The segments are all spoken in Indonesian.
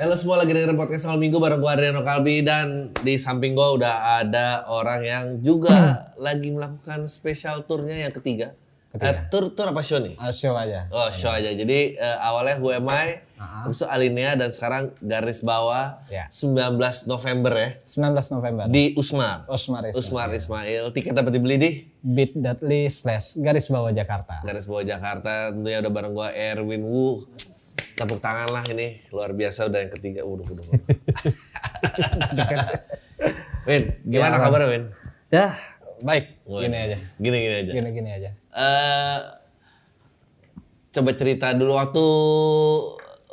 Halo semua lagi dengerin podcast malam minggu bareng gue Adriano Kalbi dan di samping gue udah ada orang yang juga lagi melakukan special tournya yang ketiga. Eh, tour tour apa show nih? Ah, show aja. Oh show aja. Jadi eh, awalnya Who Am I, habis itu Alinea dan sekarang garis bawah Ya. 19 November ya 19 November. di Usmar. Usmar Ismail. Usmar Ismail. Tiket dapat dibeli di bit.ly slash garis bawah Jakarta. garis bawah Jakarta. Tentunya udah bareng gue Erwin Wu. Tepuk tangan lah ini luar biasa udah yang ketiga. Udah udah. Win, gimana Ya, kabarnya Win? Ya, baik. Gini aja. Gini gini aja. Gini-gini aja. Eh, coba cerita dulu waktu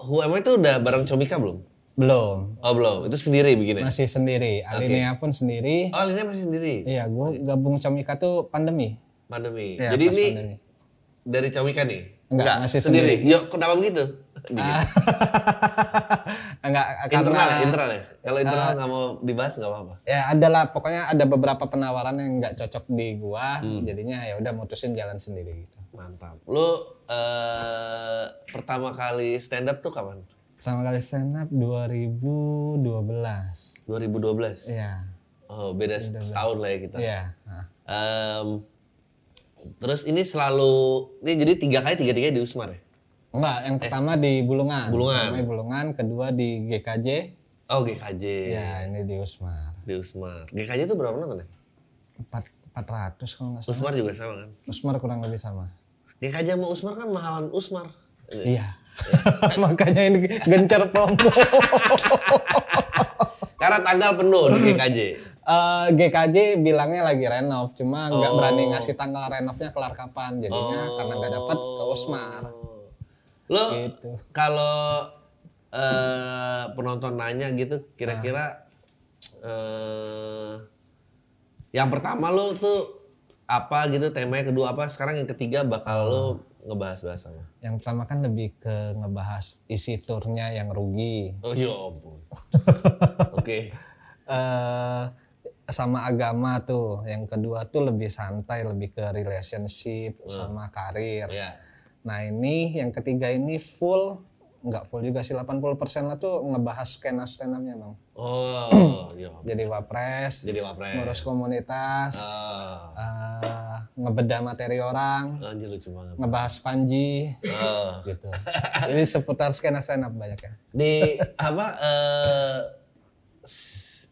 Who Am I itu udah bareng Comika belum? Belum. Oh belum, itu sendiri bikinnya? Masih sendiri. Alinea pun sendiri. Oh ini masih sendiri? Iya, gue gabung Comika tuh pandemi. Pandemi. Iya, Jadi ini pandemi. dari Comika nih? Enggak, masih sendiri. Yuk, kenapa begitu? Ah. Enggak, karena internal ya? Internal ya? Kalau internal nggak mau dibahas nggak apa-apa? ya adalah pokoknya ada beberapa penawaran yang nggak cocok di gua, Hmm. jadinya ya udah mutusin jalan sendiri gitu. Mantap. Lu eh pertama kali stand up tuh kapan? Pertama kali stand up 2012. 2012? Iya. Oh beda setahun lah ya kita. Iya. Nah. Em, terus ini selalu, ini jadi tiga kali tiga tiga di Usmar ya? Enggak, yang pertama di Bulungan. Eh. Bulungan. Pertama di Bulungan, kedua di GKJ. Oh GKJ Ya, ini di Usmar. di Usmar. GKJ itu berapa nonton ya? Empat 400 kalau nggak salah. Usmar juga sama kan? Usmar kurang lebih sama. GKJ sama Usmar kan mahalan Usmar. Iya. Makanya ini gencar promo. Karena tanggal penuh di GKJ. Eh, GKJ bilangnya lagi renov, cuma nggak Oh. berani ngasih tanggal renovnya kelar kapan. Jadinya karena nggak dapat ke Usmar. Lo Gitu. kalau eh, penonton nanya gitu, kira-kira eh, yang pertama lo tuh apa gitu temanya, kedua apa, sekarang yang ketiga bakal lo ngebahas bahas sama. Yang pertama kan lebih ke ngebahas isi turnya yang rugi. Oh ya ampun. Oke. eh sama agama tuh. Yang kedua tuh lebih santai, lebih ke relationship sama karir. Ya. Nah ini yang ketiga ini full, nggak full juga sih 80% lah tuh ngebahas skena stand up-nya bang. Oh, ya. ampun. Jadi wapres, Jadi wapres. ngurus komunitas, Ah, eh, ngebedah materi orang, anjir lucu banget. ngebahas panji, Ah. gitu. Jadi seputar skena stand up banyak ya. di apa eh, s-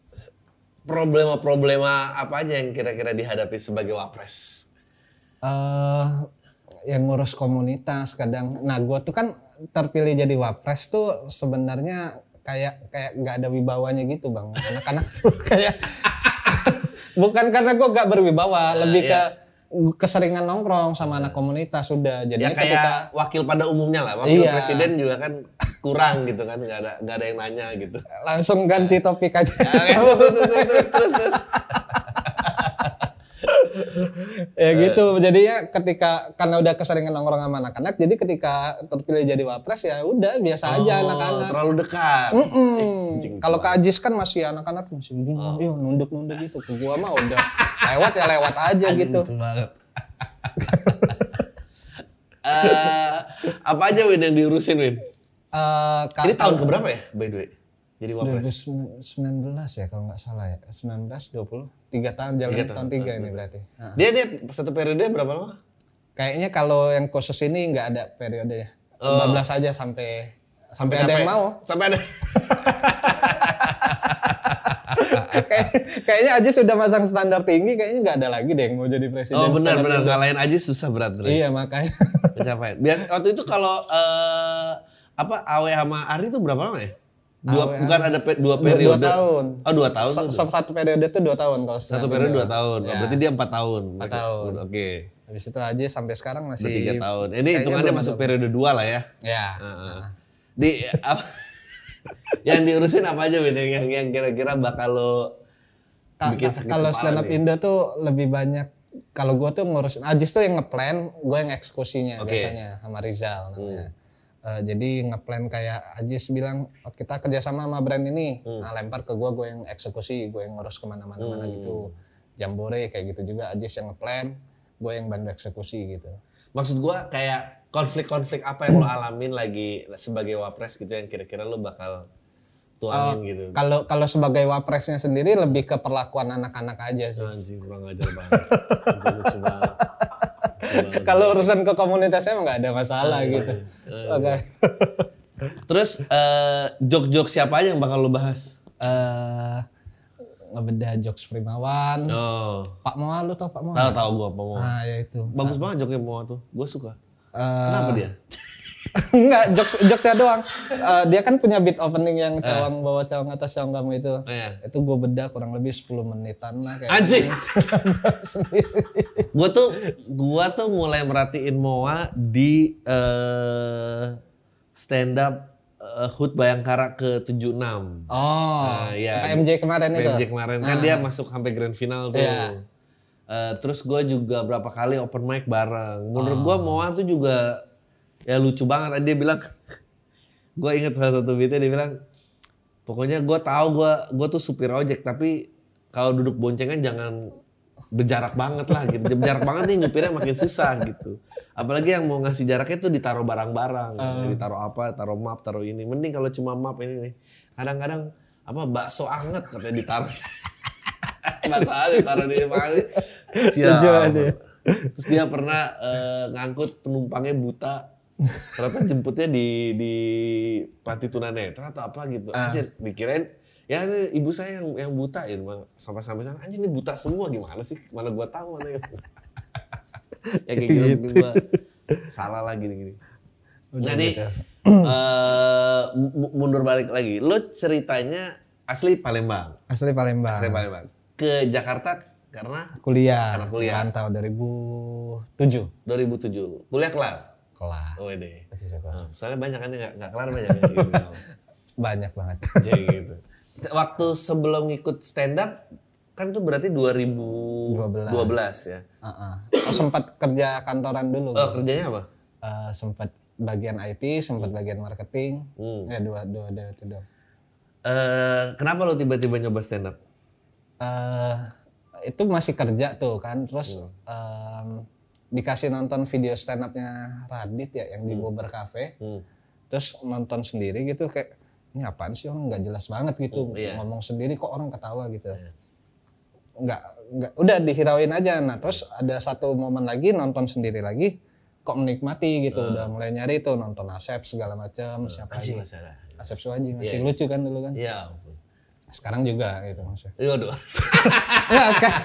problema-problema apa aja yang kira-kira dihadapi sebagai wapres? eh yang ngurus komunitas kadang nah gue tuh kan terpilih jadi wapres tuh sebenarnya kayak kayak nggak ada wibawanya gitu bang anak-anak tuh kayak bukan karena gue gak berwibawa lebih ke keseringan nongkrong sama anak komunitas sudah Ya jadinya kayak ketika wakil pada umumnya lah, wakil Iya. presiden juga kan kurang gitu kan, nggak ada nggak ada yang nanya gitu. langsung ganti topik aja Ya, terus, terus, terus. ya gitu jadinya ketika karena udah keseringan nongkrong sama anak-anak jadi ketika terpilih jadi wapres ya udah biasa aja Oh, anak-anak terlalu dekat. Mm-mm. Kalau ke Ajis kan masih anak-anak masih begini, Oh. nunduk-nunduk gitu. Ke gua mah udah lewat ya lewat aja gitu. Banget. Eh, apa aja Win yang diurusin Win? Eh Ini tahun keberapa ya by the way? Jadi wapres. 2019 ya kalau nggak salah ya. 19 20 tiga tahun jalan Tiga tahun, tahun, tiga ini berarti. Nah, Dia dia satu periode berapa lama? kayaknya kalau yang khusus ini nggak ada periode ya. Oh. 15 aja sampai sampai ada yang mau. Sampai ada. Kayak- kayaknya aja sudah masang standar tinggi, kayaknya nggak ada lagi deh yang mau jadi presiden. Oh benar benar tinggi. ngalahin aja susah berat berat. Iya makanya. Pencapaian. Biasa waktu itu kalau eh, apa Awe sama Ari itu berapa lama ya? Dua, bukan ada pe- dua Dua- periode. dua tahun. Oh dua tahun Sa- tuh. sa- satu periode itu dua tahun kalau Satu periode dua tahun. Oh, Ya. berarti dia empat tahun. Empat tahun. Oke. Habis itu aja sampai sekarang masih Tiga tahun. Ini kayaknya hitungannya masuk periode dua lah ya. Ya. Heeh. Di apa, yang diurusin apa aja Win? Yang, yang, kira-kira bakal lo bikin sakit kalau stand up? Indo tuh lebih banyak kalau gue tuh ngurusin Ajis tuh yang ngeplan, gue yang eksekusinya Oke. biasanya sama Rizal namanya. Eh, jadi ngeplan kayak Ajis bilang "Oh, kita kerjasama sama brand ini, nah lempar ke gue, gue yang eksekusi, gue yang ngurus ke mana-mana mana gitu. Jambore kayak gitu juga Ajis yang ngeplan, gue yang bantu eksekusi gitu. Maksud gua kayak konflik-konflik apa yang lo alamin lagi sebagai wapres gitu yang kira-kira lo bakal tuangin gitu. Kalau kalau sebagai wapresnya sendiri lebih ke perlakuan anak-anak aja sih. Anjing kurang ajar banget. Anjing lucu banget. Kalau urusan ke komunitasnya emang nggak ada masalah gitu. Oke. Terus eh, jok-jok siapa aja yang bakal lo bahas? eh ngebeda jokes Primawan. Oh, Pak Moa lu tau Pak Moa? tahu tahu gua apa mau. Ah ya itu. Bagus banget joknya mau tuh. Gua suka. Eh, Kenapa dia? Enggak, jokes jokesnya doang. Eh, dia kan punya beat opening yang cawang bawa cawang atas cawang kamu itu. Oh, iya. Itu gue beda kurang lebih 10 menitan lah kayak Anjing. sendiri. Gua tuh gua tuh mulai merhatiin Moa di eh stand up eh, Hood Bayangkara ke 76. Oh, Nah, iya. KMJ kemarin itu. PMJ kemarin kan dia masuk sampai grand final tuh. Iya. Eh, terus gue juga berapa kali open mic bareng. Menurut gua Moa tuh juga ya lucu banget. Dia bilang, gue inget salah satu beatnya dia bilang, pokoknya gue tahu gue gue tuh supir ojek tapi kalau duduk boncengan jangan berjarak banget lah gitu. Berjarak banget nih nyupirnya makin susah gitu. Apalagi yang mau ngasih jaraknya tuh ditaruh barang-barang, ditaruh apa, taruh map, taruh ini. Mending kalau cuma map ini nih. Kadang-kadang apa bakso anget katanya ditaruh. Bakso anget taruh di banget ya. Terus dia pernah eh, ngangkut penumpangnya buta. Ternyata jemputnya di di panti tunanetra atau apa gitu. Anjir, dikirain ya ini ibu saya yang yang buta ya sampai sampai sana anjir ini buta semua. Gimana sih? Mana gua tahu mana yang ya kayak gitu, gua salah lagi nih gini Udah. jadi gitu. mu- mundur balik lagi. Lo ceritanya asli Palembang? Asli Palembang. asli Palembang. Ke Jakarta karena? Kuliah. Karena kuliah. Rantau 2007. 2007 kuliah kelar Kelar. oh deh Masih sekolah. Nah, soalnya banyak kan nggak nggak kelar banyak yang gitu. Banyak banget. Jadi gitu. Waktu sebelum ngikut stand up kan tuh berarti 2012 ya. Heeh. Oh, sempat kerja kantoran dulu. Oh, kerjanya apa? Eh, sempat bagian IT, sempat bagian marketing. Hmm. Ya dua dua dua itu dong. Eh, kenapa lo tiba-tiba nyoba stand up? eh itu masih kerja tuh kan, terus em, dikasih nonton video stand upnya Radit ya yang di Bobber Cafe. Hmm. Terus nonton sendiri gitu kayak ini apaan sih orang nggak jelas banget gitu iya. ngomong sendiri kok orang ketawa gitu. Nggak nggak udah dihirauin aja. Nah terus ada satu momen lagi nonton sendiri lagi kok menikmati gitu udah mulai nyari tuh nonton Asep segala macam siapa lagi masalah. Asep Suwaji masih lucu kan dulu kan Iya. Sekarang juga gitu maksudnya Iya, Waduh. Enggak sekarang.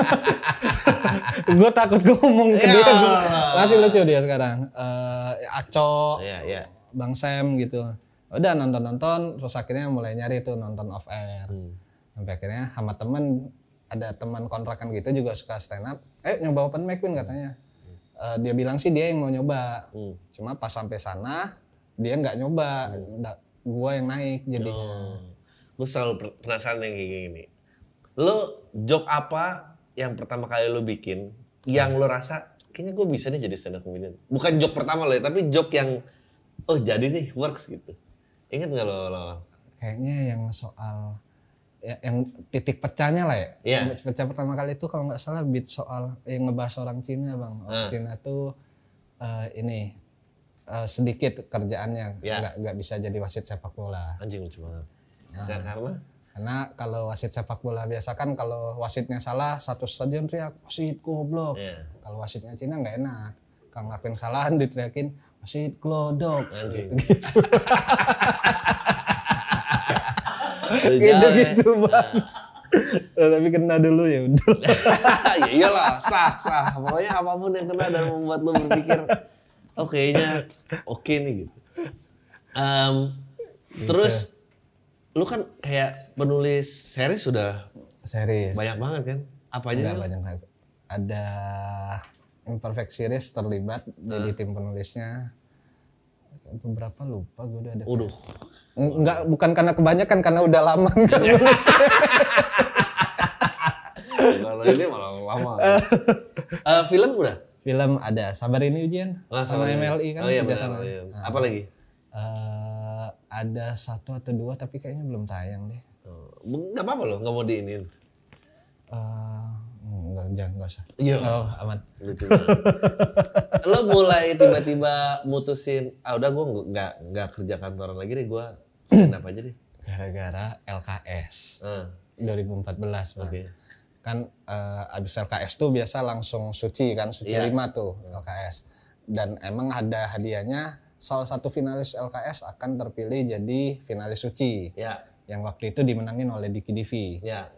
gue takut gue ngomong ke dia dulu. Masih lucu dia sekarang. Eh Aco, Iya, iya. Bang Sam gitu. Udah nonton-nonton, terus akhirnya mulai nyari tuh nonton off air. Hmm. Sampai akhirnya sama temen, ada teman kontrakan gitu juga suka stand up. Eh nyoba open mic Win katanya. Eh, dia bilang sih dia yang mau nyoba. Hmm. Cuma pas sampai sana, dia nggak nyoba. Nggak- Gua yang naik jadinya. Gue selalu penasaran yang kayak gini. Lo joke apa yang pertama kali lo bikin yang lo rasa kayaknya gue bisa nih jadi stand up comedian. Bukan joke pertama lo ya, tapi joke yang oh jadi nih works gitu. Ingat nggak lo, lo? kayaknya yang soal ya, yang titik pecahnya lah ya. Iya. Yang Pecah pertama kali itu kalau nggak salah beat soal yang ngebahas orang Cina bang. Orang Ah. Cina tuh eh, ini eh, sedikit kerjaannya Iya. nggak nggak bisa jadi wasit sepak bola. Anjing lucu banget. Nggak, karena Karena kalau wasit sepak bola biasa kan kalau wasitnya salah satu stadion teriak wasit goblok. Iya. Kalau wasitnya Cina nggak enak. Kalau ngelakuin kesalahan diteriakin wasit glodok. anjing. Gitu gitu bang. Eh, tapi kena dulu ya udah. ya iyalah, sah, sah. Pokoknya apa pun yang kena dan membuat lo berpikir, oh kayaknya oke nih gitu. Em, Terus, lu kan kayak penulis seri sudah Series. banyak banget kan? Apa aja Enggak banyak banget. Ada Imperfect Series terlibat Ah. jadi tim penulisnya. Beberapa lupa gue udah ada. Udah. Enggak bukan karena kebanyakan karena udah lama enggak nulis. Kalau ini malah lama. Eh, film udah? Film ada Sabar ini ujian Oh, sama. MLI kan Oh iya kerja benar. sama. iya. Apa lagi? Eh, ada satu atau dua tapi kayaknya belum tayang deh. Oh, Nggak apa-apa loh, nggak mau diinin. Eh, enggak, jangan enggak usah. Iya. Oh, aman. Lucu banget. Lo mulai tiba-tiba mutusin, ah udah gue nggak nggak kerja kantoran lagi deh, gue stand up aja deh. Gara-gara LKS Ah, 2014, Bang. Oke. Kan eh, abis LKS tuh biasa langsung suci kan, suci Iya. 5 tuh LKS. Dan emang ada hadiahnya salah satu finalis LKS akan terpilih jadi finalis suci. Ya, Yang waktu itu dimenangin oleh Diki Divi. ya.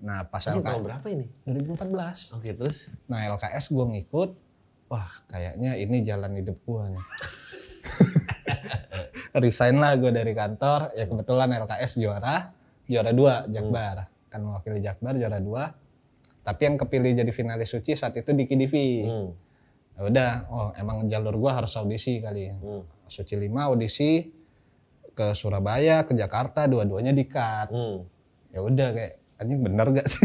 Nah, pas Ini LKS tahun berapa ini? 2014. Oke, terus? Nah LKS gue ngikut, wah kayaknya ini jalan hidup gue nih. Resign lah gue dari kantor, ya kebetulan LKS juara, juara dua Jakbar, kan mewakili Jakbar juara dua. Tapi yang kepilih jadi finalis suci saat itu Diki Divi. Hmm. Ya udah, oh emang jalur gue harus audisi kali. Hmm. Suci 5 audisi ke Surabaya, ke Jakarta, dua-duanya dikat. Hmm. Ya udah kayak anjing bener gak sih?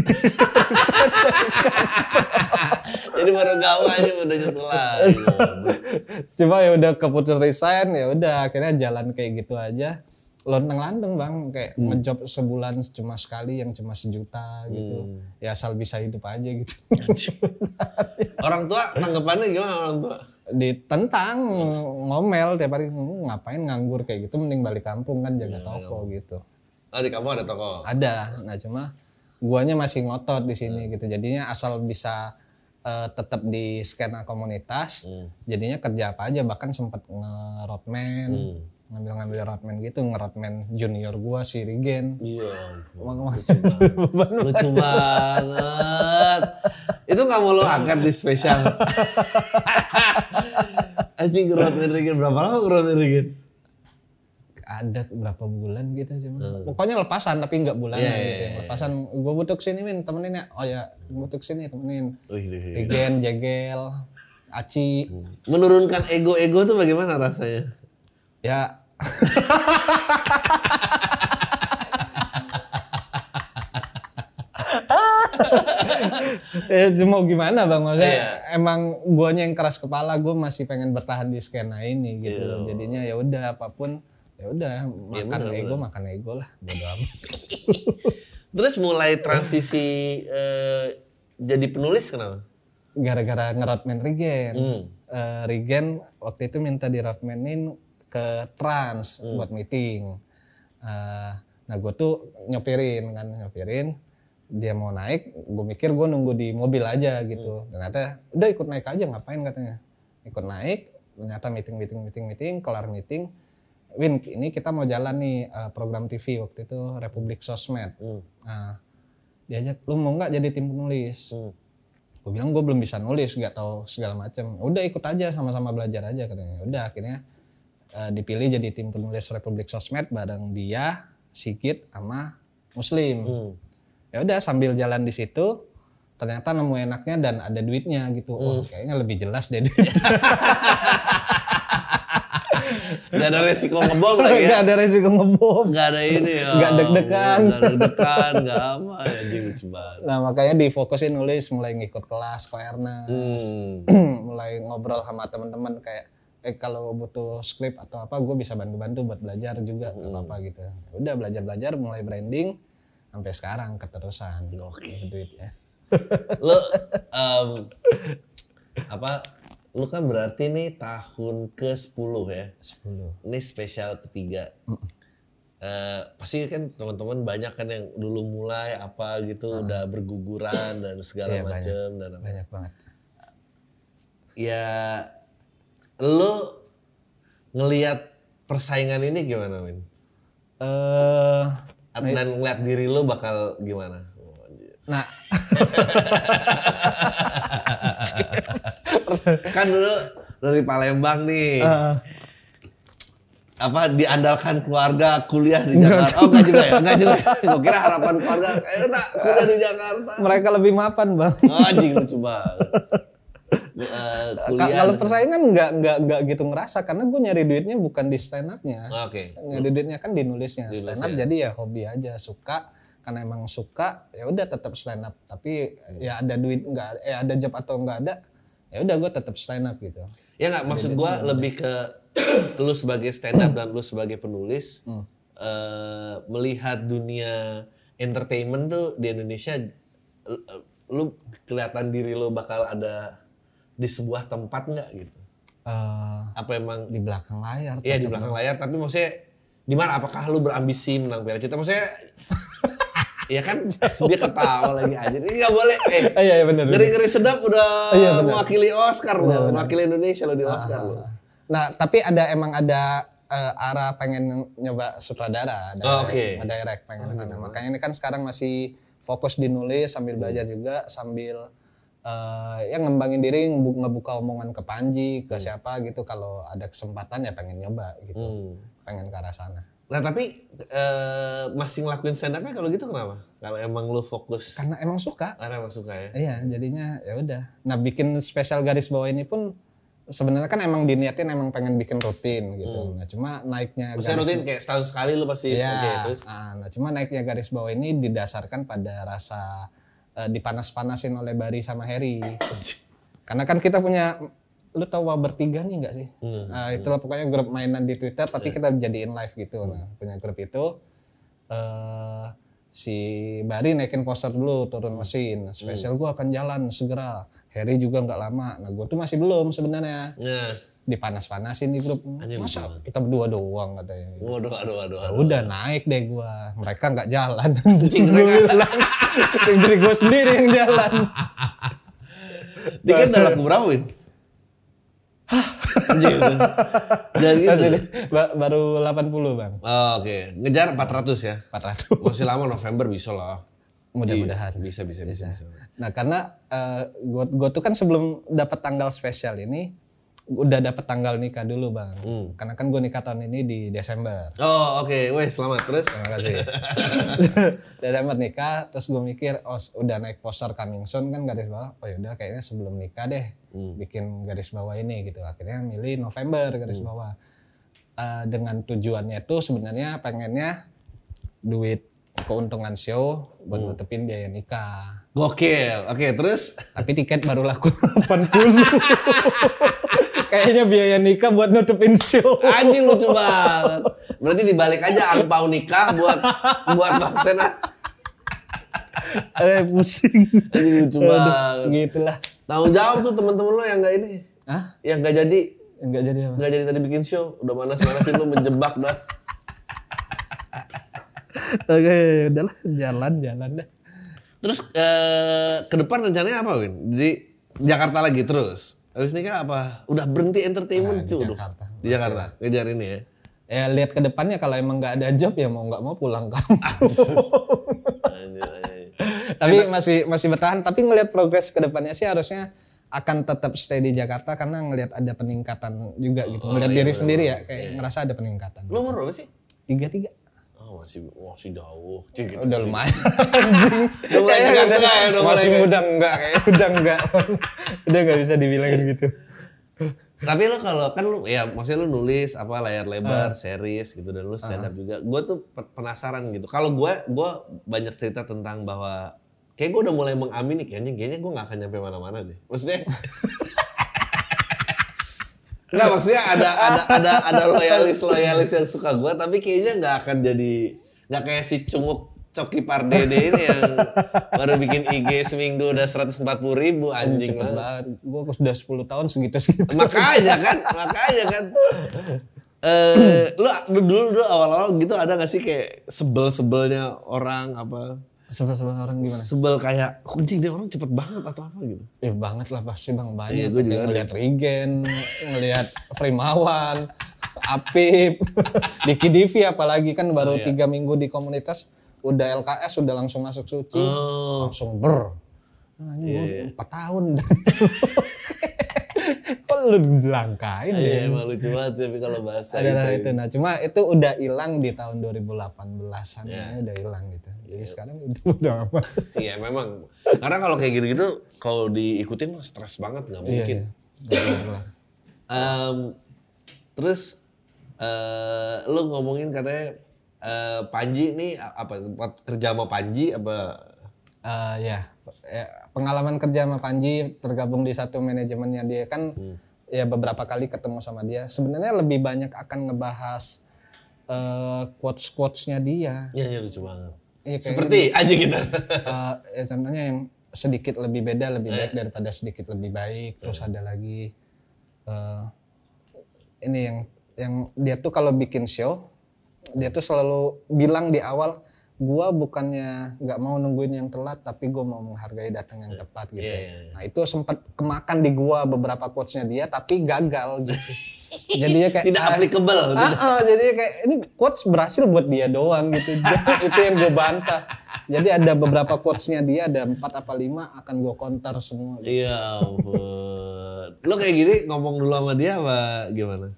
Jadi baru gawe aja udah lagi. Cuma ya udah keputus resign ya udah akhirnya jalan kayak gitu aja. Lontang lantung bang kayak ngejob sebulan cuma sekali yang cuma sejuta gitu. Ya asal bisa hidup aja gitu. Orang tua tanggapannya gimana orang tua? Ditentang ngomel tiap hari "Hmm, ngapain nganggur kayak gitu mending balik kampung kan jaga toko gitu. Oh di kamu ada toko? Ada. Nah cuma guanya masih ngotot di sini gitu. Jadinya asal bisa eh, tetap di skena komunitas, jadinya kerja apa aja bahkan sempat nge-roadman, ngambil-ngambil roadman gitu, nge-roadman junior gua si Rigen. Iya. Emang- Lucu banget. Itu nggak mau lo angkat di spesial. Anjing gerot Rigen berapa lama gerot Rigen? ada berapa bulan gitu cuma. Pokoknya lepasan tapi nggak bulanan Iya, iya, gitu. ya. Lepasan gua butuh sini min temenin ya. Oh ya, butuh sini temenin. Rigen, Jegel, Aci. Menurunkan ego-ego tuh bagaimana rasanya? Ya ya cuma gimana bang maksudnya Iya. emang guanya yang keras kepala gue masih pengen bertahan di skena ini gitu Iya. loh. jadinya ya udah apa pun ya udah makan bener, ego makan ego lah bodo amat Terus mulai transisi eh, jadi penulis kenapa? gara-gara ngerotman Regen Hmm. Eh, Regen waktu itu minta dirotmanin ke Trans Hmm. buat meeting. Eh, nah gue tuh nyopirin kan nyopirin. Dia mau naik gue mikir gue nunggu di mobil aja gitu. Hmm. ternyata udah ikut naik aja ngapain? katanya. Ikut naik ternyata meeting meeting meeting meeting kelar meeting. Win ini kita mau jalan nih eh, program TV waktu itu Republik Sosmed. Hmm. nah diajak lu mau nggak jadi tim penulis? Hmm. gue bilang gue belum bisa nulis nggak tahu segala macam udah ikut aja sama-sama belajar aja katanya. Udah akhirnya eh, dipilih jadi tim penulis Republik Sosmed bareng dia Sigit sama Muslim Hmm. ya udah sambil jalan di situ ternyata nemu enaknya dan ada duitnya gitu oh kayaknya lebih jelas deh duit Gak ada resiko ngebom lagi ya? nggak ada resiko ngebom Gak ada ini ya. Nggak deg-degan. Gak deg-degan, gak apa. Ya, lucu nah makanya difokusin nulis mulai ngikut kelas koernas Hmm. mulai ngobrol sama teman-teman kayak eh kalau butuh skrip atau apa gue bisa bantu-bantu buat belajar juga atau Hmm. apa gitu udah belajar-belajar mulai branding sampai sekarang keterusan Oke. duit ya Lu em, apa? Lu kan berarti nih tahun ke-10 ya. 10 Ini spesial ketiga. Eh, pasti kan teman-teman banyak kan yang dulu mulai apa gitu udah berguguran dan segala banyak. macem dan apa. banyak banget ya lu ngelihat persaingan ini gimana Min? eh Dan ngeliat diri lu bakal gimana? Oh, nah. Kan dulu dari Palembang nih. Eh, apa diandalkan keluarga kuliah di Jakarta. oh enggak juga ya? Enggak juga gue kira harapan keluarga enak kuliah di Jakarta. Mereka lebih mapan bang. Oh, anjing lucu banget Kuliah kalau persaingan nggak nggak nggak gitu ngerasa karena gue nyari duitnya bukan di stand upnya. Oke. Nyari duitnya kan di nulisnya. Stand up nulisnya. jadi ya hobi aja suka. Karena emang suka ya udah tetap stand up. Tapi ya ada duit nggak ya ada job atau nggak ada ya udah gue tetap stand up gitu. Ya nggak maksud gua lebih ke lu sebagai stand up dan lu sebagai penulis eh, melihat dunia entertainment tuh di Indonesia lu kelihatan diri lu bakal ada di sebuah tempat nggak gitu? Eh, Apa emang di belakang layar Iya di belakang layar tapi maksudnya di mana? Apakah lu berambisi menang Piala Citra maksudnya ya kan? Dia ketawa lagi aja. Ini nggak boleh. Eh Ah, iya, iya benar. ngeri ngeri sedap udah Iya, mewakili Oscar lo mewakili Indonesia lo di Oscar lo Nah, tapi ada emang ada eh, arah pengen nyoba sutradara, ada Oh, oke. direct pengen ke sana. Makanya ini kan sekarang masih fokus di nulis sambil belajar juga sambil eh ya ngembangin diri ngebu- ngebuka omongan ke Panji, ke siapa gitu kalau ada kesempatan ya pengen nyoba gitu. Hmm. Pengen ke arah sana. Nah tapi eh, masih ngelakuin stand upnya kalau gitu kenapa? Kalau emang lu fokus Karena emang suka. karena emang suka ya. Iya, jadinya ya udah. Nah, bikin spesial garis bawah ini pun sebenarnya kan emang diniatin emang pengen bikin rutin gitu. Nah, cuma naiknya Maksudnya rutin kayak setahun sekali lu pasti Iya. oke terus. Nah, nah, cuma naiknya garis bawah ini didasarkan pada rasa eh, dipanas-panasin oleh Bari sama Harry. Karena kan kita punya lu tahu Waber tiga nih nggak sih? Hmm. Nah, itulah pokoknya grup mainan di Twitter tapi kita jadiin live gitu. Hmm. Nah, punya grup itu eh si Bari naikin poster dulu turun mesin. Spesial gua akan jalan segera. Harry juga nggak lama. Nah, gua tuh masih belum sebenarnya. Nah, Dipanas-panasin di grup. Masa kita berdua doang katanya. waduh aduh aduh. Aduh. udah naik deh gua. Mereka nggak jalan. Anjing mereka. Jadi gua sendiri yang jalan. Tiket udah laku berapa Win? Jadi gitu. Baru 80 bang. Oh, Oke, ngejar 400 ya. 400. Masih lama November bisa lah. Mudah-mudahan. Bisa bisa bisa. bisa. Nah karena eh, gua, gua tuh kan sebelum dapat tanggal spesial ini udah dapat tanggal nikah dulu bang. Hmm. Karena kan gue nikah tahun ini di Desember. Oh oke, weh selamat terus. Terima kasih. Desember nikah, terus gue mikir, oh udah naik poster coming soon kan garis bawah. Oh yaudah kayaknya sebelum nikah deh bikin garis bawah ini gitu. Akhirnya milih November garis bawah. Eh, dengan tujuannya tuh sebenarnya pengennya duit keuntungan show buat nutupin biaya nikah. Gokil. Oke, terus Tapi tiket baru laku 80. Kayaknya biaya nikah buat nutupin show. anjing lucu banget. Berarti dibalik aja angpau nikah buat buat Baksena. Eh pusing. Anjing lucu banget. Gitulah. Tanggung jawab tuh temen-temen lo yang nggak ini. Hah? Yang nggak jadi Enggak jadi apa? nggak jadi tadi bikin show. Udah manas-manasin lo menjebak dah. Oke, udahlah jalan jalan dah. Terus eh, ke depan rencananya apa Win? Di Jakarta lagi terus. Habis nikah apa? Udah berhenti entertainment Nah, di cuy. Jakarta. Di Jakarta. Ngejar ini ya. Ya lihat ke depannya kalau emang nggak ada job ya mau nggak mau pulang kampung. Tapi masih masih bertahan. Tapi ngelihat progres ke depannya sih harusnya akan tetap stay di Jakarta karena ngelihat ada peningkatan juga gitu. Ngelihat diri sendiri ya kayak ngerasa ada peningkatan. Lo umur berapa sih? Tiga tiga. Oh masih masih jauh. Gitu. Udah lumayan. Udah tengah-tengah udah- ya, udah masih kayak- muda enggak kayak udah enggak. udah nggak bisa dibilangin gitu. Tapi lo kalau kan lu ya maksudnya lu nulis apa layar lebar, Ah. series gitu dan lu stand up juga. Gue tuh pe- penasaran gitu. Kalau gue gua banyak cerita tentang bahwa kayak gue udah mulai mengamini kayaknya kayaknya gue nggak akan nyampe mana-mana deh. Maksudnya Enggak maksudnya ada ada ada ada loyalis loyalis yang suka gue tapi kayaknya nggak akan jadi nggak kayak si cunguk Coki Pardede ini yang baru bikin IG seminggu udah 140 ribu anjing Cepet banget. Gue sudah 10 tahun segitu-segitu. makanya kan makanya kan eh lu lu dulu dulu awal-awal gitu ada gak sih kayak sebel-sebelnya orang apa Sebel-sebel orang gimana? sebel kayak "Kok anjing dia orang cepet banget atau apa gitu Ya banget lah pasti bang Iya, banyak. gua juga Kayak ada. ngeliat Regen, ngeliat Primawan, Apip, Diki Divi apalagi kan baru tiga minggu di komunitas udah LKS udah langsung masuk suci, oh langsung ber. Nah, ini gua empat tahun. Kok lu langkain deh? iya emang lucu banget tapi kalau bahasa Adalah itu itu. Nah, cuma itu udah hilang di tahun 2018-an Iya. ya, udah hilang gitu. Jadi sekarang udah udah aman. iya memang karena kalau kayak gitu-gitu kalau diikutin mah stres banget nggak mungkin Iya, iya. Em, terus eh lu ngomongin katanya eh, Panji nih apa sempat kerja sama Panji apa Eh, ya, ya, pengalaman kerja sama Panji tergabung di satu manajemennya dia kan ya beberapa kali ketemu sama dia. Sebenarnya lebih banyak akan ngebahas eh quotes quotesnya dia. ya, ya lucu banget Iya, kayak seperti aja kita eh, ya contohnya yang sedikit lebih beda lebih baik daripada sedikit lebih baik. Terus ada lagi eh ini yang yang dia tuh kalau bikin show dia tuh selalu bilang di awal gua bukannya nggak mau nungguin yang telat tapi gua mau menghargai datang yang tepat gitu. Iya, iya, iya. Nah itu sempat kemakan di gua beberapa quotesnya dia tapi gagal gitu. Jadinya kayak tidak ah, applicable Ah, ah, jadi kayak ini quotes berhasil buat dia doang gitu. itu yang gue bantah. Jadi ada beberapa quotesnya dia ada empat apa lima akan gue counter semua. iya ampun lo kayak gini ngomong dulu sama dia apa gimana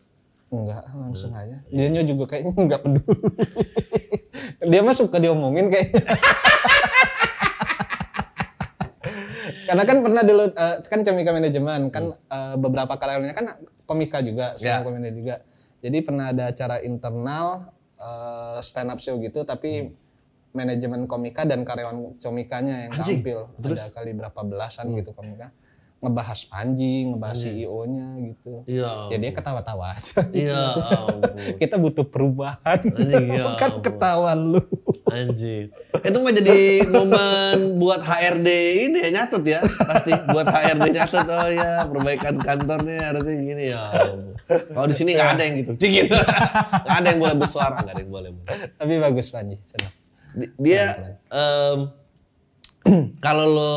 Enggak, langsung aja. Dianya juga kayaknya enggak peduli. dia mah suka diomongin kayak. Karena kan pernah dulu eh, kan Comika manajemen kan eh, beberapa karyawannya kan komika juga, Ya. semua komika juga. Jadi pernah ada acara internal eh, stand up show gitu tapi manajemen komika dan karyawan comikanya yang Anjing. tampil. Ada kali berapa belasan gitu komika. Ngebahas Panji, ngebahas CEO-nya gitu. iya Ya dia ketawa-tawa aja. iya ampun Kita butuh perubahan. Anjing, ya kan ketahuan lu. Anjir. Itu mah jadi momen buat HRD ini ya nyatet ya. Pasti buat HRD nyatet oh ya perbaikan kantornya harusnya gini ya. Kalau di sini nggak ada yang gitu. Cik gitu. Nggak ada yang boleh bersuara, nggak ada yang boleh. Tapi bagus Panji. Di- Dia em, kalau lo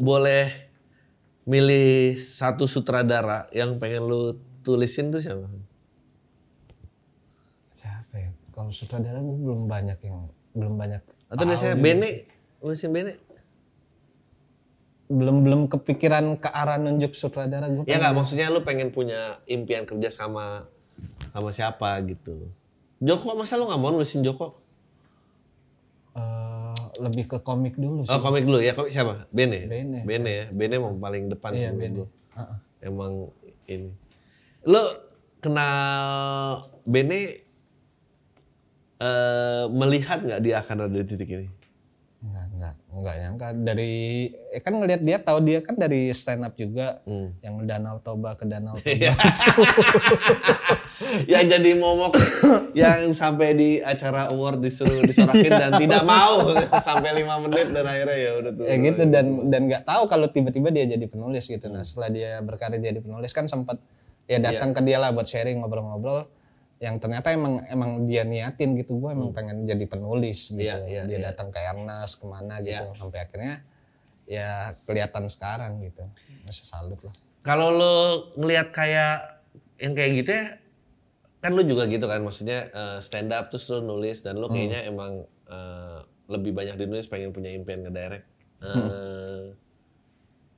boleh milih satu sutradara yang pengen lo tulisin tuh siapa? Siapa ya? Kalau sutradara gue belum banyak yang belum banyak. Atau biasanya. Bene, nulisin Bene? Belum belum kepikiran ke arah nunjuk sutradara gue. Ya nggak maksudnya lu pengen punya impian kerja sama sama siapa gitu. Joko masa lu nggak mau nulisin Joko? Lebih ke komik dulu sih. Oh komik dulu ya komik siapa? Bene. Bene. Bene ya. Bene emang paling depan sih Iya, menurut Bene. Heeh. Emang ini. Lu kenal Bene eh melihat nggak dia akan ada di titik ini? Enggak, enggak, enggak nyangka dari eh kan ngelihat dia tahu dia kan dari stand up juga Hmm. yang Danau Toba ke Danau Iya. Toba. yang jadi momok yang sampai di acara award disuruh disorakin dan tidak mau sampai lima menit dan akhirnya ya udah tuh. ya gitu dan dan nggak tahu kalau tiba-tiba dia jadi penulis gitu. Nah setelah dia berkarir jadi penulis kan sempat ya datang ke dia lah buat sharing ngobrol-ngobrol yang ternyata emang emang dia niatin gitu. Gue emang pengen jadi penulis gitu. Iya, iya, dia iya. datang ke Ernest ke mana gitu. Iya. sampai akhirnya ya kelihatan sekarang gitu. Masih salut lah. Kalau lo ngelihat kayak yang kayak gitu ya, kan lo juga gitu kan, maksudnya eh, stand up terus lo nulis dan lo kayaknya emang eh, lebih banyak dinulis pengen punya impian ngedirect.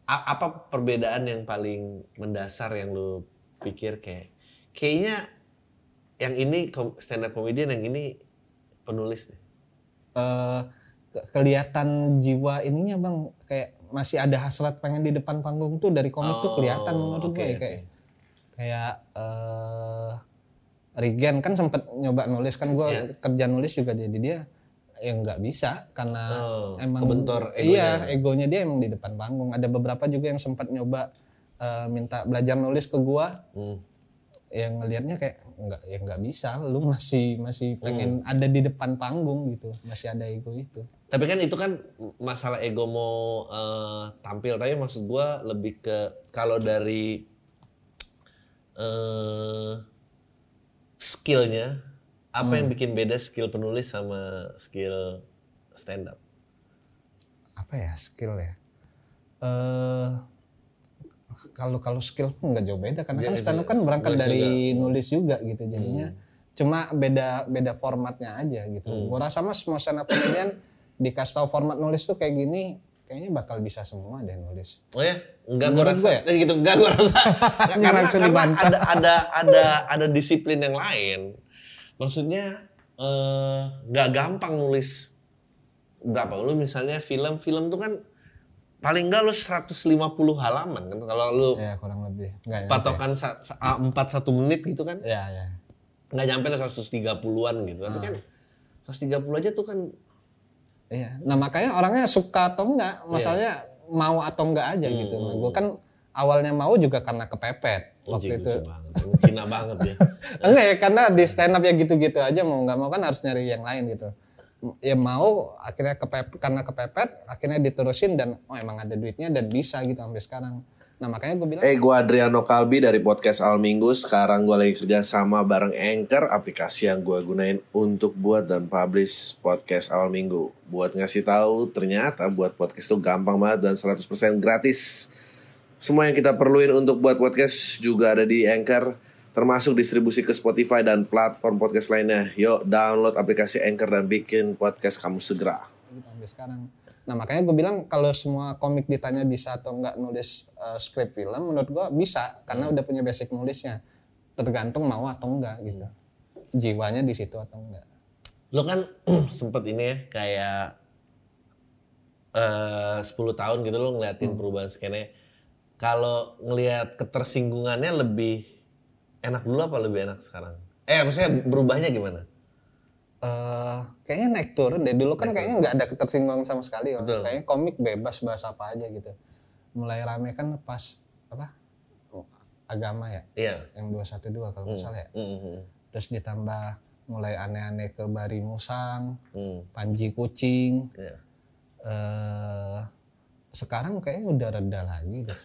A- apa perbedaan yang paling mendasar yang lo pikir kayak kayaknya yang ini stand up comedian yang ini penulis nih. eh ke- kelihatan jiwa ininya bang kayak masih ada hasrat pengen di depan panggung tuh dari komik tuh kelihatan Oh, menurut gue ya. oke. kayak kayak eh Regen kan sempet nyoba nulis kan gue Iya. kerja nulis juga jadi dia yang nggak bisa karena Oh, emang kebentur iya egonya dia emang di depan panggung ada beberapa juga yang sempat nyoba eh, minta belajar nulis ke gua Hmm. Yang ngelihatnya kayak nggak ya nggak bisa lu masih masih pengen Hmm. ada di depan panggung gitu masih ada ego itu Tapi kan itu kan masalah ego mau eh, tampil. Tapi maksud gua lebih ke kalau dari eh skillnya, apa yang bikin beda skill penulis sama skill stand up? apa ya skill ya eh kalau kalau skill pun nggak jauh beda karena kan Iya, stand up iya. kan berangkat dari juga. Hmm. nulis juga gitu jadinya cuma beda beda formatnya aja gitu Hmm. gua rasa mas semua stand up comedian dikasih tahu format nulis tuh kayak gini kayaknya bakal bisa semua deh nulis Oh ya, enggak gua Menurut rasa ya? eh, gitu, enggak gua rasa. Karena langsung karena dibantah. ada ada ada ada disiplin yang lain. Maksudnya eh nggak gampang nulis berapa lu misalnya film film tuh kan paling enggak lu 150 halaman kan kalau lu ya kurang lebih nggak ya patokan sa- empat satu menit gitu kan ya ya nggak nyampe lah 130-an gitu tapi kan 130 aja tuh kan Iya. Nah makanya orangnya suka atau enggak, masalahnya mau atau enggak aja gitu. Nah, gue kan awalnya mau juga karena kepepet waktu Anjing, itu. banget. Cina banget ya. Enggak ya karena di stand up ya gitu-gitu aja mau nggak mau kan harus nyari yang lain gitu. Ya mau akhirnya kepepet karena kepepet akhirnya diterusin dan oh emang ada duitnya dan bisa gitu sampai sekarang. Nah makanya gue bilang Eh, gue Adriano Kalbi dari podcast Al Minggu. Sekarang gue lagi kerja sama bareng Anchor, aplikasi yang gue gunain untuk buat dan publish podcast Al Minggu. Buat ngasih tahu, ternyata buat podcast itu gampang banget dan 100% gratis. Semua yang kita perluin untuk buat podcast juga ada di Anchor, termasuk distribusi ke Spotify dan platform podcast lainnya. Yuk download aplikasi Anchor dan bikin podcast kamu segera. sampai sekarang. Nah makanya gue bilang kalau semua komik ditanya bisa atau enggak nulis uh, skrip film, menurut gue bisa karena udah punya basic nulisnya. Tergantung mau atau enggak gitu. Jiwanya di situ atau enggak. Lo kan sempet ini ya kayak eh 10 tahun gitu lo ngeliatin Hmm. perubahan skene. Kalau ngelihat ketersinggungannya lebih enak dulu apa lebih enak sekarang? Eh maksudnya berubahnya gimana? eh kayaknya naik turun deh. Dulu kan kayaknya nggak ada ketersinggungan sama sekali. Bang. Betul. Kayaknya komik bebas bahas apa aja gitu. Mulai rame kan pas apa agama ya, Iya. yang 212 kalau nggak salah ya. Hmm, hmm, Terus ditambah mulai aneh-aneh ke Bari Musang, hmm. Panji Kucing. Iya. eh sekarang kayaknya udah reda lagi deh.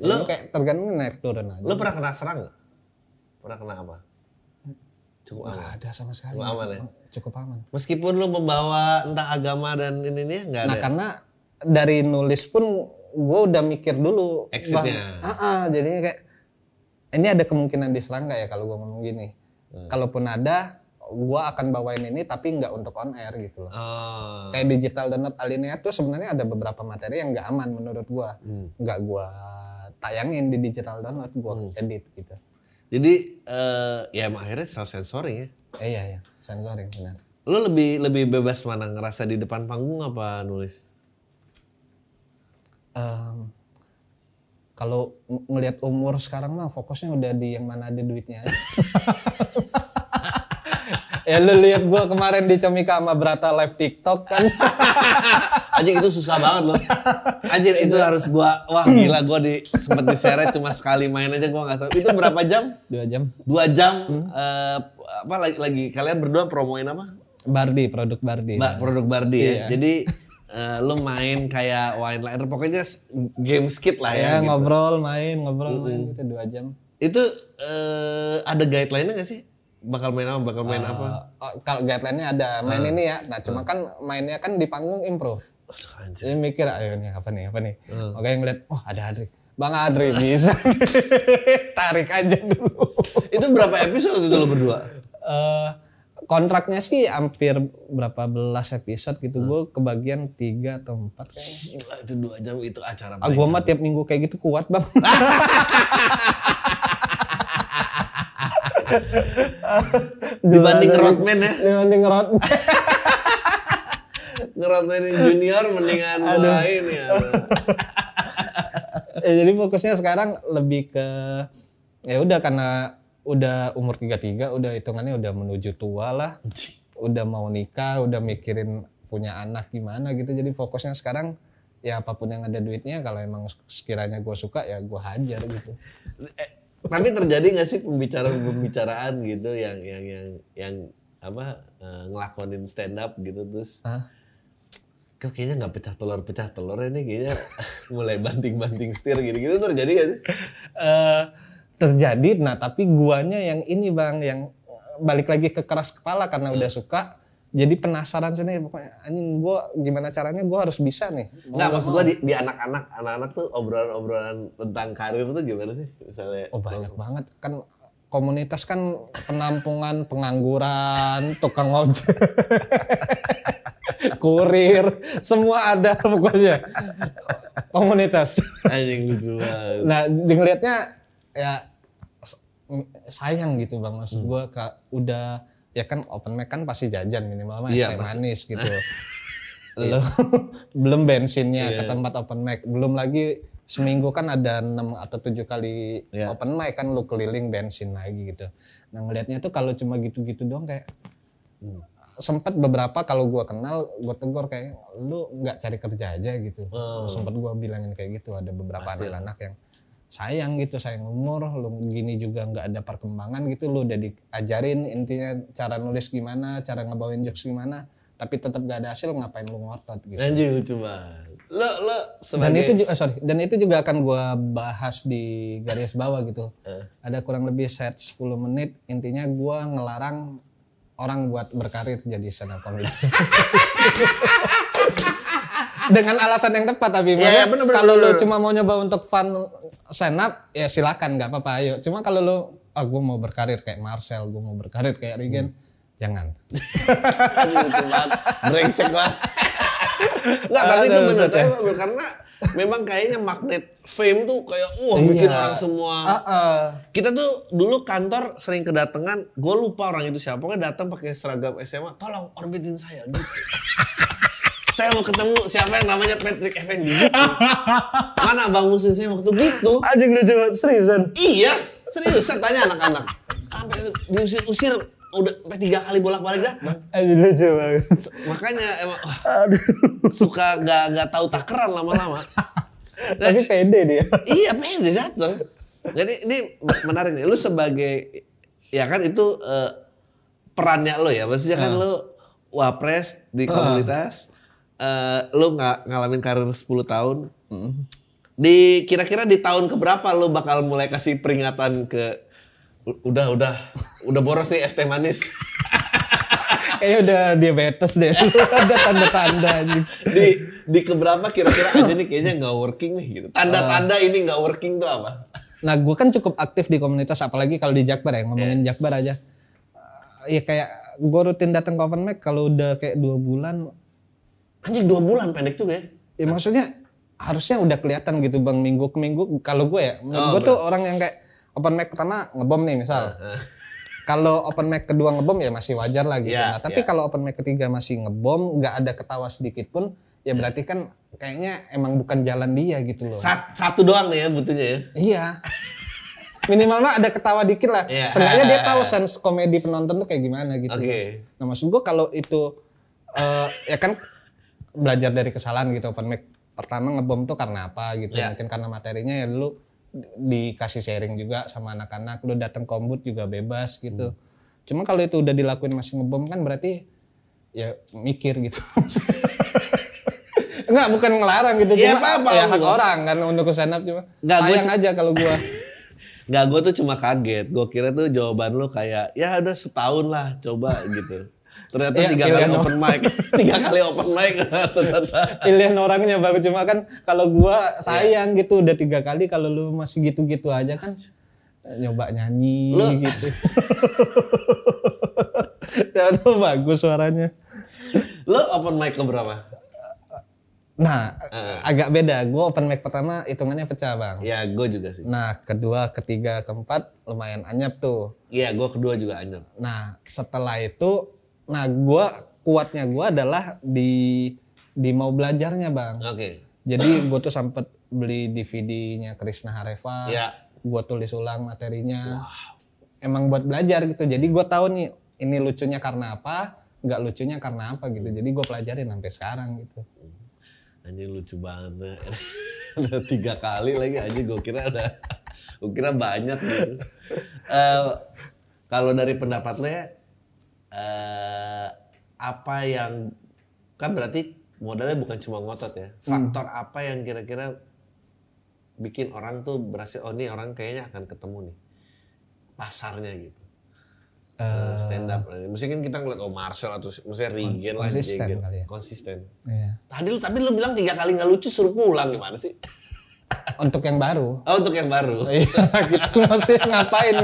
Lo- Lo kayak tergantung naik turun aja. Lo pernah kena serang nggak? Pernah kena apa? Cukup aman. ada sama sekali. Cukup aman ya? Cukup aman. Meskipun lo membawa entah agama dan ini nih nggak ada. Nah karena dari nulis pun gue udah mikir dulu. Exitnya. Ah, ah, jadinya kayak ini ada kemungkinan diserang nggak ya kalau gue ngomong gini. Hmm. Kalaupun ada, gue akan bawain ini tapi nggak untuk on air gitu loh. Oh. Kayak digital download alinea tuh sebenarnya ada beberapa materi yang nggak aman menurut gue. Hmm. Nggak gue tayangin di digital download, gue Hmm. edit gitu. Jadi eh, ya emang akhirnya self sensoring ya. Eh, iya ya, sensoring benar. Lo lebih lebih bebas mana ngerasa di depan panggung apa nulis? Em, kalau ng- ngelihat umur sekarang mah fokusnya udah di yang mana ada duitnya aja. ya lu lihat gua kemarin di Comika sama Brata live TikTok kan. Anjing itu susah banget loh. Anjir itu harus gua wah gila gua di sempet diseret cuma sekali main aja gua nggak tahu. Itu berapa jam? Dua jam. Dua jam eh, apa lagi lagi kalian berdua promoin apa? Bardi, produk Bardi. Mbak produk Bardi ya. Iya. Jadi eh, lu main kayak wine liner pokoknya game skit lah ya. ya gitu. ngobrol, main, ngobrol, main gitu dua jam. Itu eh, ada guideline-nya gak sih? Bakal main apa? Bakal main apa? Oh, kalau guideline-nya ada main ini ya. Nah, cuma kan mainnya kan di panggung improv. Aduh anjir. Jadi mikir, ayo nih apa nih, apa nih. Makanya ngeliat, oh ada Adri. Bang Adri bisa. Tarik aja dulu. Itu berapa episode itu lo berdua? eh kontraknya sih hampir berapa belas episode gitu. Gue kebagian tiga atau empat kayaknya. Gila itu dua jam itu acara Ah, gue mah tiap minggu kayak gitu kuat bang. Dibanding Rodman ya. Dibanding Rod. Ngerotmenin junior mendingan main ya. ya, jadi fokusnya sekarang lebih ke ya udah karena udah umur 33 udah hitungannya udah menuju tua lah. Udah mau nikah, udah mikirin punya anak gimana gitu. Jadi fokusnya sekarang ya apa pun yang ada duitnya kalau emang sekiranya gue suka ya gue hajar gitu. Tapi terjadi nggak sih pembicaraan-pembicaraan gitu yang yang yang yang apa eh, ngelakonin stand up gitu terus kok kayaknya nggak pecah telur pecah telur ini kayaknya mulai banting-banting setir gitu-gitu. Terjadi gak sih? eh terjadi nah tapi guanya yang ini bang yang balik lagi ke keras kepala karena udah suka jadi penasaran sih nih pokoknya anjing gua gimana caranya gua harus bisa nih Nggak nggak maksud gua di, di anak-anak anak-anak tuh obrolan-obrolan tentang karir tuh gimana sih misalnya? oh banyak banget kan komunitas kan penampungan pengangguran tukang ojek kurir semua ada pokoknya komunitas Anjing lucu. Nah, dilihatnya ya sayang gitu bang Hmm. maksud gua ka, udah ya kan open mic kan pasti jajan minimal mah Iya, es teh pasti. manis gitu. Lo belum bensinnya Iya. ke tempat open mic, belum lagi seminggu kan ada 6 atau tujuh kali Iya. open mic kan lu keliling bensin lagi gitu. Nah ngelihatnya tuh kalau cuma gitu-gitu doang kayak Hmm. sempet beberapa kalau gua kenal gue tegur kayak lu nggak cari kerja aja gitu Oh. sempet gua bilangin kayak gitu ada beberapa anak-anak yang sayang gitu sayang umur lu gini juga nggak ada perkembangan gitu lu udah diajarin intinya cara nulis gimana cara ngebawain jokes gimana tapi tetap gak ada hasil ngapain lu ngotot gitu Anjing lucu banget. Lo lo dan sebagai itu juga sorry dan itu juga akan gua bahas di garis bawah gitu Eh. ada kurang lebih set 10 menit intinya gua ngelarang orang buat berkarir jadi stand up comedy dengan alasan yang tepat tapi maksudnya iya, bener, bener, kalau lu bener. cuma mau nyoba untuk fun stand up ya silakan nggak apa-apa ayo cuma kalau lu ah gue mau berkarir kayak Marcel gue mau berkarir kayak Regen jangan Anjing lucu banget. Brengsek lah. Enggak, tapi itu benar ya. tapi karena memang kayaknya magnet fame tuh kayak wah bikin Iya. orang semua. Kita tuh dulu kantor sering kedatangan, gue lupa orang itu siapa, pokoknya datang pakai seragam SMA, tolong orbitin saya gitu. saya mau ketemu siapa yang namanya Patrick Effendi gitu. Mana Bang Musin saya waktu gitu. anjing lucu seriusan Iya, serius saya tanya anak-anak. Sampai diusir-usir udah sampai tiga kali bolak-balik datang. anjing lucu banget Makanya emang wah, suka nggak nggak tahu takaran lama-lama. tapi pede dia iya pede datang. Jadi ini menarik nih. Lu sebagai ya kan itu eh, perannya lo ya. Maksudnya kan lu wapres di komunitas. Eh, lu nggak ngalamin karir 10 tahun. Di kira-kira di tahun keberapa lu bakal mulai kasih peringatan ke "U- udah udah udah boros nih es teh manis. kayaknya udah diabetes deh ada tanda-tanda di di keberapa kira-kira aja nih kayaknya nggak working nih gitu. Tanda-tanda ini nggak working tuh apa? Nah, gue kan cukup aktif di komunitas, apalagi kalau di Jakbar ya, ngomongin Jakbar aja. Eh, ya kayak gue rutin datang ke open mic kalau udah kayak dua bulan, Anjing dua bulan pendek juga ya. ya maksudnya harusnya udah kelihatan gitu bang minggu ke minggu. Kalau gue ya, Oh, gue tuh orang yang kayak open mic pertama ngebom nih misal. Kalau open mic kedua ngebom ya masih wajar lah gitu. Iya, nah, tapi iya. kalau open mic ketiga masih ngebom, nggak ada ketawa sedikit pun, ya berarti kan kayaknya emang bukan jalan dia gitu loh. Sat- satu doang nih ya butuhnya ya. Iya. Minimal mah ada ketawa dikit lah. Iya. Seenggaknya dia tahu sense komedi penonton tuh kayak gimana gitu. Oke. Nah maksud gua kalau itu eh, ya kan belajar dari kesalahan gitu open mic pertama ngebom tuh karena apa gitu. Iya. Mungkin karena materinya ya dulu di- dikasih sharing juga sama anak-anak. Lu datang kombut juga bebas gitu. Cuma kalau itu udah dilakuin masih ngebom kan berarti ya mikir gitu. Enggak, bukan ngelarang gitu. Iya, cuma apa-apa. ya hak orang kan untuk ke stand up cuma. Nggak, gua sayang aja kalau gua. Nggak, gue tuh cuma kaget. Gue kira tuh jawaban lu kayak ya udah setahun lah coba gitu. Ternyata Iya, tiga kali open mic, tiga kali open mic. ternyata. pilihan orangnya bagus cuma kan kalau gua sayang gitu udah tiga kali kalau lu masih gitu-gitu aja kan nyoba nyanyi Lu- gitu ya tuh bagus suaranya Lu open mic ke berapa? nah agak beda gua open mic pertama hitungannya pecah bang Ya gue juga sih. nah kedua ketiga keempat lumayan anyap tuh Iya gue kedua juga anyep. nah setelah itu nah gua kuatnya gua adalah di di mau belajarnya bang Oke. Jadi gue tuh sempet beli DVD-nya Krisna Hareva. Iya. Gue tulis ulang materinya. Emang buat belajar gitu. Jadi gue tahu nih ini lucunya karena apa, nggak lucunya karena apa gitu. Jadi gue pelajarin sampai sekarang gitu. Anjing lucu banget. udah tiga kali lagi anjing gue kira udah gue kira banyak gitu. Eh, kalau dari pendapat eh, apa yang kan berarti modalnya bukan cuma ngotot ya. Faktor apa yang kira-kira bikin orang tuh berhasil oh ini orang kayaknya akan ketemu nih pasarnya gitu. Eh, stand up. Mesti kan kita ngeliat oh Marcel atau misalnya Regen lah konsisten kali ya. Konsisten. Iya. Tadi lu tapi lu bilang tiga kali nggak lucu suruh pulang gimana sih? Untuk yang baru. Oh untuk yang baru. Iya gitu maksudnya ngapain?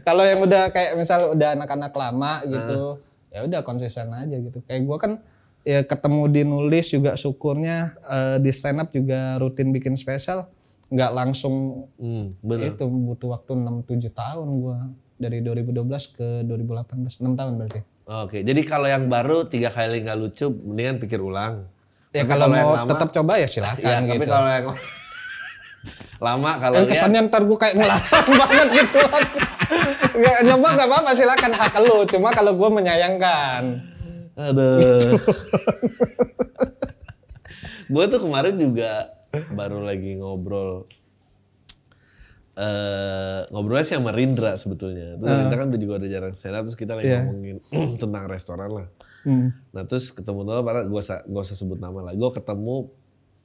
Kalau yang udah kayak misal udah anak-anak lama gitu, ya udah konsisten aja gitu. Kayak gua kan ya ketemu di nulis juga syukurnya eh, di stand up juga rutin bikin spesial, nggak langsung Hmm, bener. itu butuh waktu 6-7 tahun gua dari 2012 ke 2018 6 tahun berarti. Oke, jadi kalau yang baru tiga kali nggak lucu, mendingan pikir ulang. Ya Tapi kalau mau lama- tetap coba ya ya, silakan tapi gitu. kalau yang lama kalau ya kesannya ntar gue kayak ngelarang banget gitu. Nggak, nyoba nggak apa-apa silakan hak lu. Cuma kalau gue menyayangkan. Aduh. gue tuh kemarin juga baru lagi ngobrol eh ngobrolnya sih sama Rindra sebetulnya. Terus Rindra kan udah juga udah jarang stand up, terus kita lagi Iya. ngomongin tentang restoran lah. Hmm. Nah terus ketemu tuh, gue usah gak usah sebut nama lah. Gue ketemu,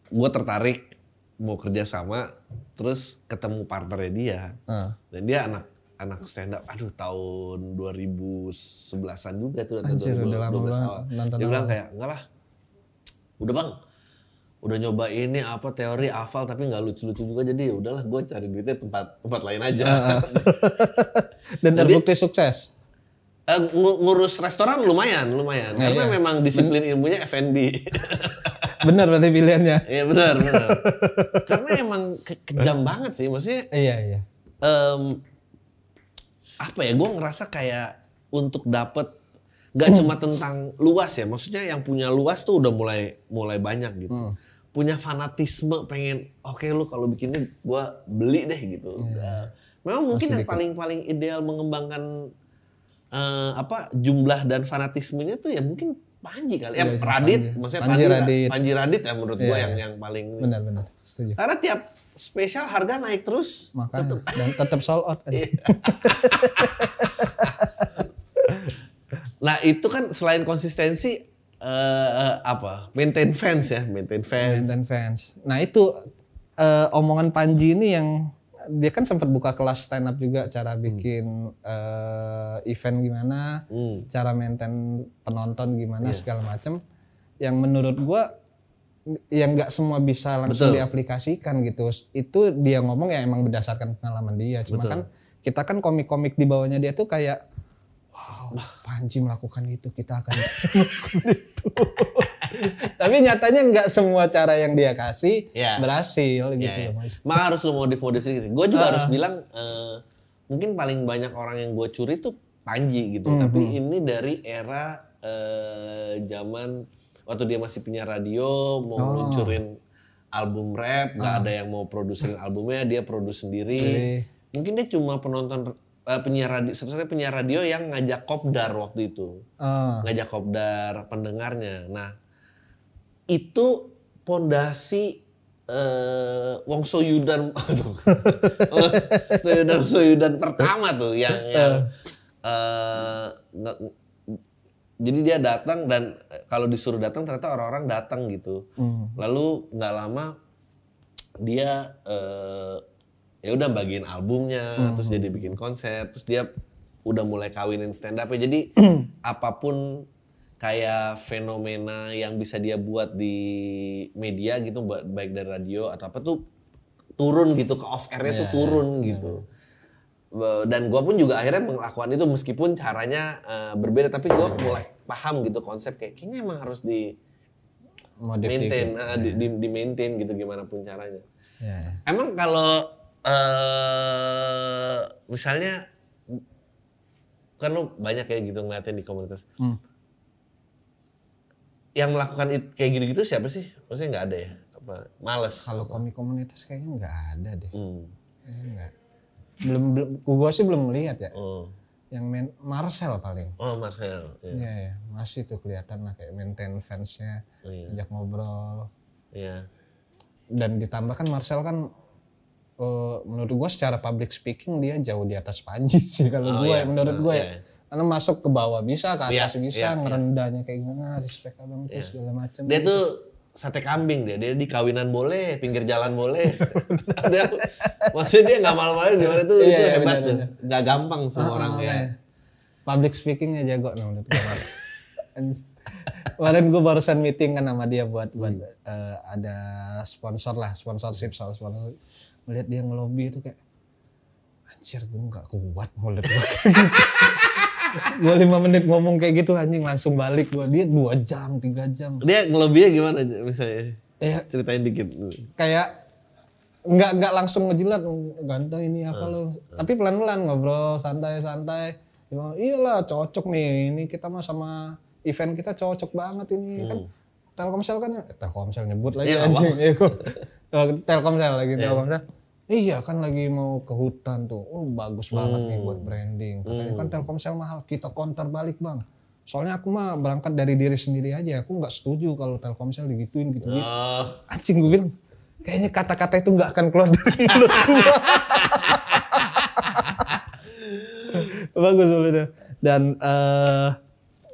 gue tertarik mau kerja sama, terus ketemu partnernya dia. Ah. Dan dia anak anak stand up, aduh tahun 2011-an juga tuh atau Anjir, udah lama 2012 awal. nonton Dia bilang kayak, enggak lah, udah bang, udah nyoba ini apa teori hafal tapi nggak lucu-lucu juga jadi ya udahlah gue cari duitnya tempat tempat lain aja. Dan terbukti sukses. Eh, ngu- ngurus restoran lumayan, lumayan. Iya, Karena iya. memang disiplin ilmunya F&B. Bener berarti pilihannya. Iya benar, benar. Karena emang ke- kejam banget sih, maksudnya Iya iya. em, apa ya gue ngerasa kayak untuk dapet nggak Hmm. cuma tentang luas ya maksudnya yang punya luas tuh udah mulai mulai banyak gitu Hmm. punya fanatisme pengen oke lu kalau bikin ini gue beli deh gitu Iya. Nah, memang mungkin yang paling paling ideal mengembangkan eh, apa jumlah dan fanatismenya tuh ya mungkin Panji kali ya cuma Radit Panji. maksudnya Panji Panji, Radit. Panji Radit ya menurut gue Iya, yang iya. yang paling Benar benar. Setuju. karena tiap spesial harga naik terus Makanya dan tetap sold out. Iya. Nah itu kan selain konsistensi eh, apa? Maintain fans ya, maintain fans. dan fans. Nah itu eh, omongan Panji ini yang dia kan sempat buka kelas stand up juga cara bikin eh, event gimana, Hmm. cara maintain penonton gimana segala macem. Yang menurut gua yang nggak semua bisa langsung Betul. diaplikasikan gitu. Itu dia ngomong ya emang berdasarkan pengalaman dia. Cuma kan kita kan komik-komik di bawahnya dia tuh kayak wow Panji melakukan itu kita akan melakukan itu. Tapi nyatanya nggak semua cara yang dia kasih Ya. berhasil gitu Ya, ya. loh. Maka harus lu modif-modif sih. Gue juga harus bilang eh, mungkin paling banyak orang yang gue curi tuh Panji gitu. Tapi ini dari era eh, zaman waktu dia masih punya radio, mau luncurin album rap, nggak ada yang mau produserin albumnya, dia produce sendiri. Oke. Mungkin dia cuma penonton eh, penyiar radio, satu-satunya penyiar radio yang ngajak kopdar waktu itu. Ah, ngajak kopdar pendengarnya. Nah, itu pondasi eh Wong Soyudan aduh. Soyudan Soyudan pertama tuh yang yang nge- jadi dia datang dan eh, kalau disuruh datang ternyata orang-orang datang gitu. hmm. Lalu nggak lama dia eh, ya udah bagiin albumnya, terus jadi bikin konser, terus dia udah mulai kawinin stand up ya. Jadi apa pun kayak fenomena yang bisa dia buat di media gitu, ba- baik dari radio atau apa tuh turun gitu ke off airnya tuh turun gitu. Be- Dan gua pun juga akhirnya melakukan itu meskipun caranya eh, berbeda, tapi gua mulai paham gitu konsep kayak kayaknya emang harus di modif maintain, dikit. eh, di, di, di maintain gitu gimana pun caranya. Ya, ya. Emang kalau eh misalnya kan lu banyak kayak gitu ngeliatin di komunitas. Hmm. Yang melakukan it- kayak gitu-gitu siapa sih? Maksudnya nggak ada ya? Apa males? Kalau komik komunitas kayaknya nggak ada deh. Hmm. Kayaknya nggak. Belum belum gua sih belum melihat ya. Oh. Yang main Marcel paling. Oh Marcel. Ya. Iya ya, masih tuh kelihatan lah kayak maintain fansnya, Iya. ajak ngobrol. Iya. Dan ditambah kan Marcel kan eh, menurut gua secara public speaking dia jauh di atas Panji sih kalau Oh, gua iya. ya, menurut Nah, gua iya. Ya. Karena masuk ke bawah bisa, ke Iya, atas bisa, iya, iya. ngerendahnya kayak gimana, respect abang tuh segala macam. Dia tuh sate kambing dia. Dia di kawinan boleh, pinggir jalan boleh. Ada maksudnya dia nggak malu-malu di mana tuh Iya, itu iya, hebat benar, tuh. Nggak gampang semua Ah, orang ya. Public speakingnya jago nah menurut gue Marcel. Anj- Kemarin gue barusan meeting kan sama dia buat buat eh, ada sponsor lah, sponsorship soal sponsor. Melihat dia ngelobi itu kayak anjir gue nggak kuat mau lihat gue gitu. Gue lima menit ngomong kayak gitu anjing langsung balik gue dia dua jam tiga jam. Dia ngelobinya gimana misalnya? ya Ceritain dikit. kayak nggak nggak langsung ngejilat ganteng ini apa lo tapi pelan pelan ngobrol santai santai. Bilang, iyalah cocok nih ini kita mah sama event kita cocok banget ini. Kan Telkomsel kan eh, Telkomsel nyebut lagi Iya, nggak anjing Iya, Oh, Telkomsel lagi Telkomsel Iya kan lagi mau ke hutan tuh. Oh bagus banget nih buat Hmm. branding. Katanya kan Telkomsel mahal, kita counter balik bang. Soalnya aku mah berangkat dari diri sendiri aja. Aku nggak setuju kalau Telkomsel digituin gitu. gitu. Oh, Anjing gue bilang, kayaknya kata-kata itu nggak akan keluar dari mulut gue. bagus itu. Dan eh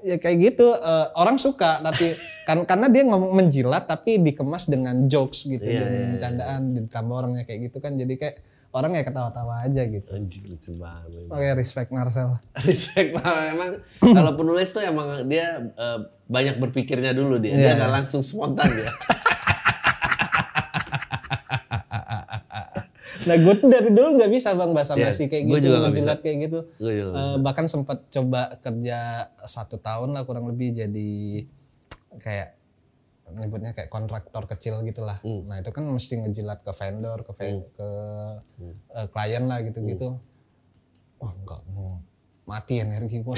ya kayak gitu eh, orang suka tapi kan karena dia ngomong menjilat tapi dikemas dengan jokes gitu Iya, dengan iya, iya. bercandaan ditambah orangnya kayak gitu kan jadi kayak orang ya ketawa-tawa aja gitu. anjing lucu banget. Oke respect Marcel. Respect lah emang kalau penulis tuh emang dia eh, banyak berpikirnya dulu dia. Dia Iya. nggak langsung spontan dia. Nah gue dari dulu nggak bisa bang bahasa Iya, basi kayak gitu, menjilat kayak gitu. Bahkan sempat coba kerja satu tahun lah kurang lebih jadi kayak nyebutnya kayak kontraktor kecil gitulah. Hmm. Nah itu kan mesti ngejilat ke vendor, ke ven- ke eh, klien lah gitu-gitu. Hmm. Wah enggak mau mati energi gue.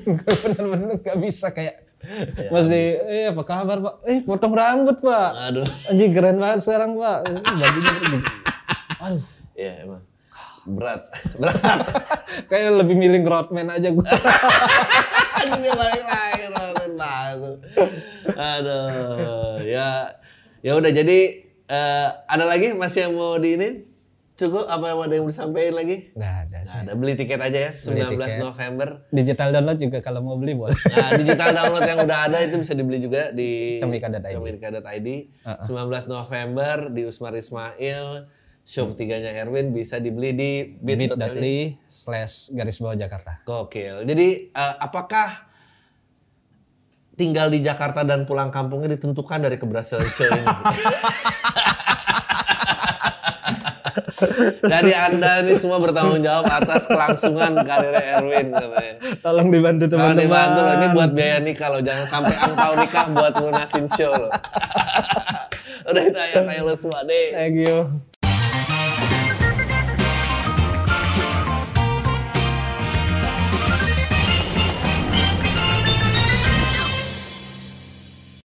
Bener-bener gak bisa kayak Ya mesti eh apa kabar pak? Eh potong rambut pak. Aduh. Anjing keren banget sekarang pak. Bajunya. Aduh. Iya emang. Berat. Berat. Kayak lebih milih Rodman aja gue. Anjing dia balik lagi nonton banget. Aduh. Ya ya udah jadi eh, ada lagi masih yang mau diinin? Cukup apa yang ada yang mau disampaikan lagi? Nggak ada sih. Ada beli tiket aja ya 19 tiket. November. Digital download juga kalau mau beli boleh. Nah, digital download yang udah ada itu bisa dibeli juga di Cemika.id. cemika.id. 19 November di Usmar Ismail, shop tiganya Erwin bisa dibeli di bit.ly. slash garis bawah Jakarta. Gokil. Jadi eh, apakah tinggal di Jakarta dan pulang kampungnya ditentukan dari keberhasilan show ini? Jadi Anda ini semua bertanggung jawab atas kelangsungan karir Erwin. Tolong dibantu Kalau dibantu loh, ini buat biaya nikah loh, jangan sampai angpau nikah buat lunasin show loh. Udah itu ayo lo semua deh. Thank you.